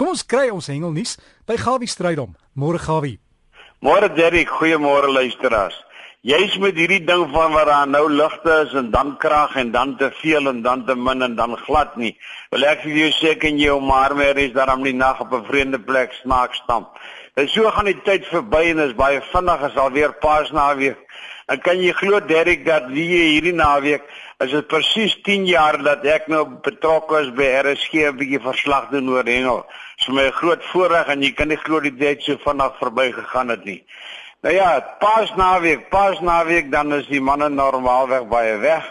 Kom ons kry ons hengelnuus by Gawie Strydom. Môre Gawie. Môre Derrick, goeiemôre luisteraars. Jy's met hierdie ding van waar daar nou ligte is en dan krag en dan te veel en dan te min en dan glad nie. Wil ek vir jou sê kan jy om maar meer is daarom nie nag op 'n vreemde plek smaak stamp. En so gaan die tyd verby en is baie vinnig as alweer paasnaweek. En kan jy glo Derrick dat hierdie naweek is dit presies 10 jaar dat ek nou betrokke is by RSG 'n bietjie verslag doen oor hengel. Dit is my groot voorreg en jy kan nie glo die tyd so vinnig verby gegaan het nie. Nou ja, pas naweek, pas naweek dan is die manne normaalweg baie weg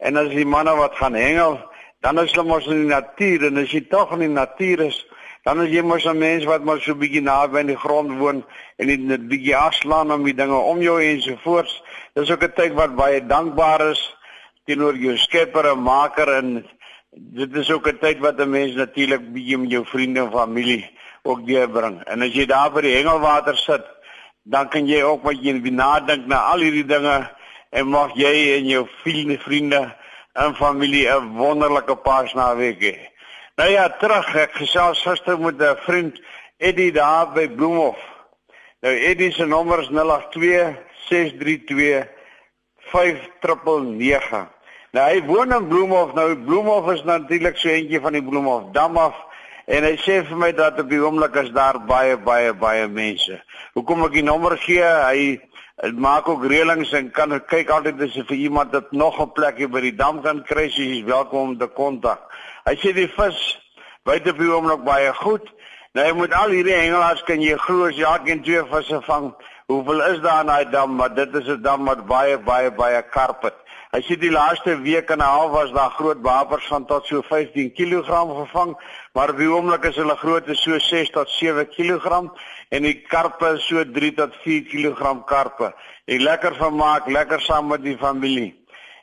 en as die manne wat gaan hengel, dan is hulle mos in die natuur en as jy tog in die natuur is, dan is jy mos 'n mens wat maar so bietjie naby aan die grond woon en net 'n bietjie afslaan om die dinge om jou en so voort. Dis ook 'n tyd wat baie dankbaar is teenoor jou skepper en maker en dit is ook 'n tyd wat 'n mens natuurlik bietjie met jou vriende en familie ook deurbring. En as jy daar by die hengelwater sit, dan kan jy ook wat jy nadink na al hierdie dinge en mag jy en jou vriende vriende en familie 'n wonderlike paasnaweek hê. Nou ja, terug ek gesels gister met 'n vriend Eddie daar by Bloemhof. Nou Eddie se nommer is 082 632 5999. Nou hy woon in Bloemhof. Nou Bloemhof is natuurlik so eentjie van die Bloemhof dam af en hy sê vir my dat op die oomblik is daar baie baie baie mense. Hoekom ek die nommer gee? Hy Dit maak ook reëlings en kan kyk altyd as vir iemand dat nog 'n plekjie by die dam kan kry, jy is welkom om te kontak. Hy sê die vis buite op die oomblik baie goed. Nou jy moet al hierdie hengelaars kan jy glo as jy elkeen twee visse vang. Hoeveel is daar in daai dam? Maar dit is 'n dam wat baie baie baie karp het. Hy sê die laaste week en 'n half was daar groot wapers van tot so 15 kg gevang, maar op die oomblik is hulle grootte so 6 tot 7 kg en die karpe so 3 tot 4 kg karpe. Ek lekker vermaak, lekker saam met die familie.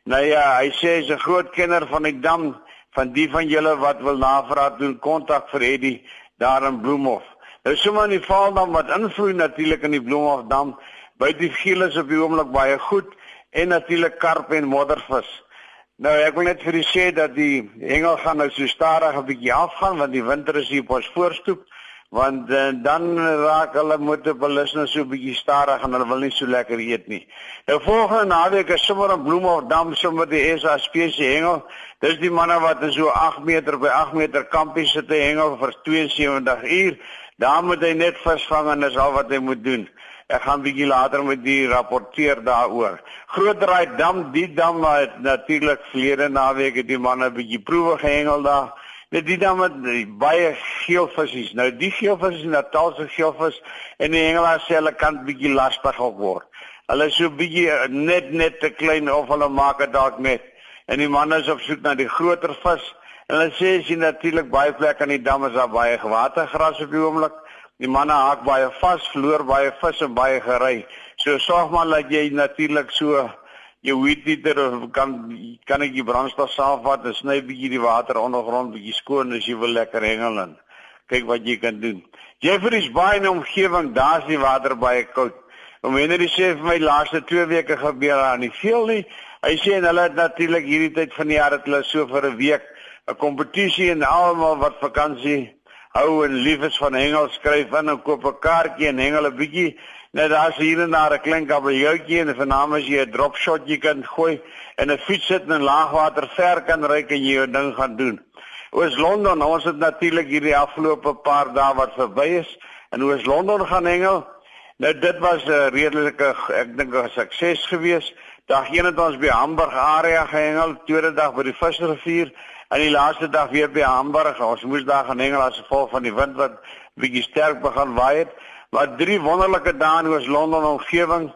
Nou ja, hy sê hy's 'n groot kenner van die dam, van die van julle wat wil navraag doen, kontak vir Eddie daar in Bloemhof. Nou sommer in die Vaaldam wat invloei natuurlik in die Bloemhof dam, by die geel is op die oomblik baie goed en natuurlik karp en moddervis. Nou ek wil net vir u sê dat die hengel gaan nou so stadig 'n bietjie afgaan want die winter is hier op ons voorstoep want uh, dan raak hulle motorbalisme so 'n bietjie stadig en hulle wil nie so lekker eet nie. Nou volgende naweek is sommer 'n bloem of dam sommer die SA spesie hengel. Dis die manne wat so 8 meter by 8 meter kampie sit te hengel vir 72 uur. Daar moet hy net visvang en dis al wat hy moet doen. Ek gaan bietjie later met die rapporteer daaroor. Grootdraai dam, die dam het natuurlik vlede naweek het die manne bietjie proewe gehengel daar. Net die dam het baie geelvisse. Nou die geelvisse is Natalse geelvis en die hengelaars sê hulle kan bietjie lastig op word. Hulle is so bietjie net net te klein of hulle maak dit dalk net. En die manne is op soek na die groter vis. En hulle sê as jy natuurlik baie plek aan die dam is daar baie watergras op die oomblik. Die manne haak baie vas, verloor baie vis en baie gery. So sorg maar dat jy natuurlik so jou weedieter kan kan ek die brandstof saamvat en sny bietjie die water ondergrond bietjie skoon as jy wil lekker hengel en kyk wat jy kan doen. Jeffrey's Bay in omgewing, daar's die water baie koud. Om hy sê vir my laaste 2 weke gebeur daar nie veel nie. Hy sê en hulle het natuurlik hierdie tyd van die jaar dat hulle so vir 'n week 'n kompetisie en almal wat vakansie hou en lief is van hengel skryf in en koop 'n kaartjie en hengel 'n bietjie. Net daar's hier en daar 'n klein kabeljoutjie en vernaam as jy 'n drop shot jy kan gooi en 'n fiets sit in laagwater ver kan ry en jy jou ding gaan doen. Oos Londen, ons het natuurlik hierdie afgelope paar dae wat verby is en oos Londen gaan hengel. Nou dit was 'n redelike ek dink 'n sukses geweest. Dag 1 het ons by Hamburg area gehengel, tweede dag by die Visrivier en die laaste dag weer by Hamburg. Ons moes daar gaan hengel as gevolg van die wind wat bietjie sterk begin waai het. Maar drie wonderlike dae in ons Londen omgewing.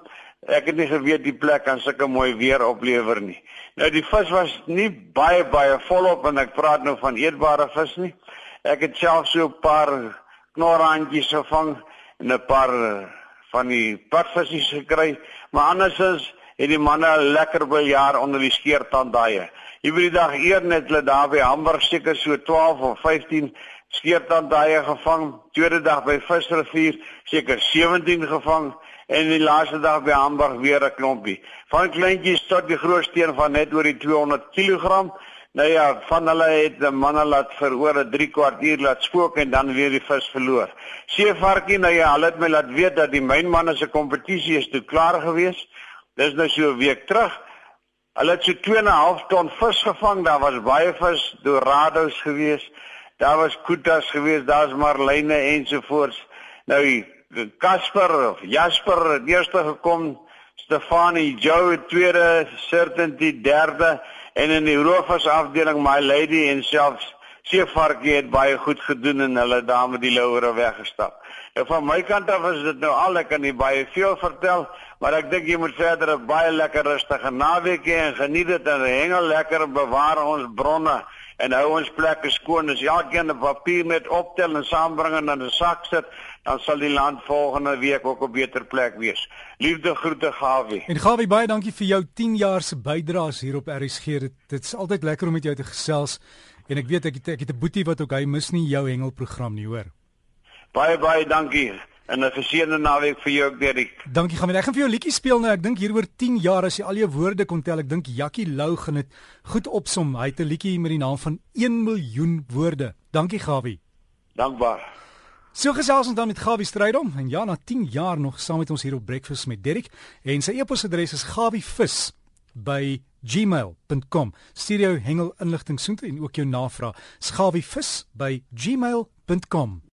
Ek het nie geweet die plek kan sulke mooi weer oplewer nie. Nou die vis was nie baie baie volop en ek praat nou van eetbare vis nie. Ek het self so 'n paar knorrandjies gevang en 'n paar van die padvisies gekry, maar andersins het die manne lekker biljaar onder die skeertand daai. Hierdie dag eer net hulle daar by Hamburg seker so 12 of 15 skeertand daai gevang. Tweede dag by Visrivier seker 17 gevang en die laaste dag by Hamburg weer 'n klompie. Van kleintjies tot die groot steen van net oor die 200 kg. Nou ja, van hulle het 'n manne laat vir oor 'n 3 kwartier laat spook en dan weer die vis verloor. Seevarkie, nou ja, hulle het my laat weet dat die mynmanne se kompetisie is toe klaar gewees. Dis nou so 'n week terug. Hulle het so 2.5 ton vis gevang. Daar was baie vis, dorados gewees. Daar was kutas gewees, daar's marline ensovoorts. Nou Casper of Jasper het eerste gekom, Stefanie Joe tweede, Certainty derde en in die roofvisafdeling my lady en selfs Seevarkie het baie goed gedoen en hulle daar met die louere weggestap. En nou, van my kant af is dit nou al ek kan nie baie veel vertel, maar ek dink jy moet verder 'n baie lekker rustige naweek hê en geniet dit en hengel lekker bewaar ons bronne en hou ons plekke skoon. As elkeen 'n papier met optel en saambring en in 'n sak sit, dan sal die land volgende week ook 'n beter plek wees. Liefde groete Gawie. En Gawie, baie dankie vir jou 10 jaar se bydraes hier op RSG. Dit, dit is altyd lekker om met jou te gesels en ek weet ek het, ek het 'n boetie wat ook hy mis nie jou hengelprogram nie, hoor. Baie baie dankie en 'n geseënde naweek vir jou ook, Derrick. Dankie, gaan ek gaan vir jou liedjie speel nou. Ek dink hier oor 10 jaar as jy al jou woorde kon tel, ek dink Jackie Lou gaan dit goed opsom. Hy het 'n liedjie met die naam van 1 miljoen woorde. Dankie, Gawie. Dankbaar. So gesels ons dan met Gawie Strydom en ja, na 10 jaar nog saam met ons hier op Breakfast met Derrick en sy e-posadres is gawievis by gmail.com. Studio hengel inligting soontoe en ook jou navraag. Gawievis by gmail.com.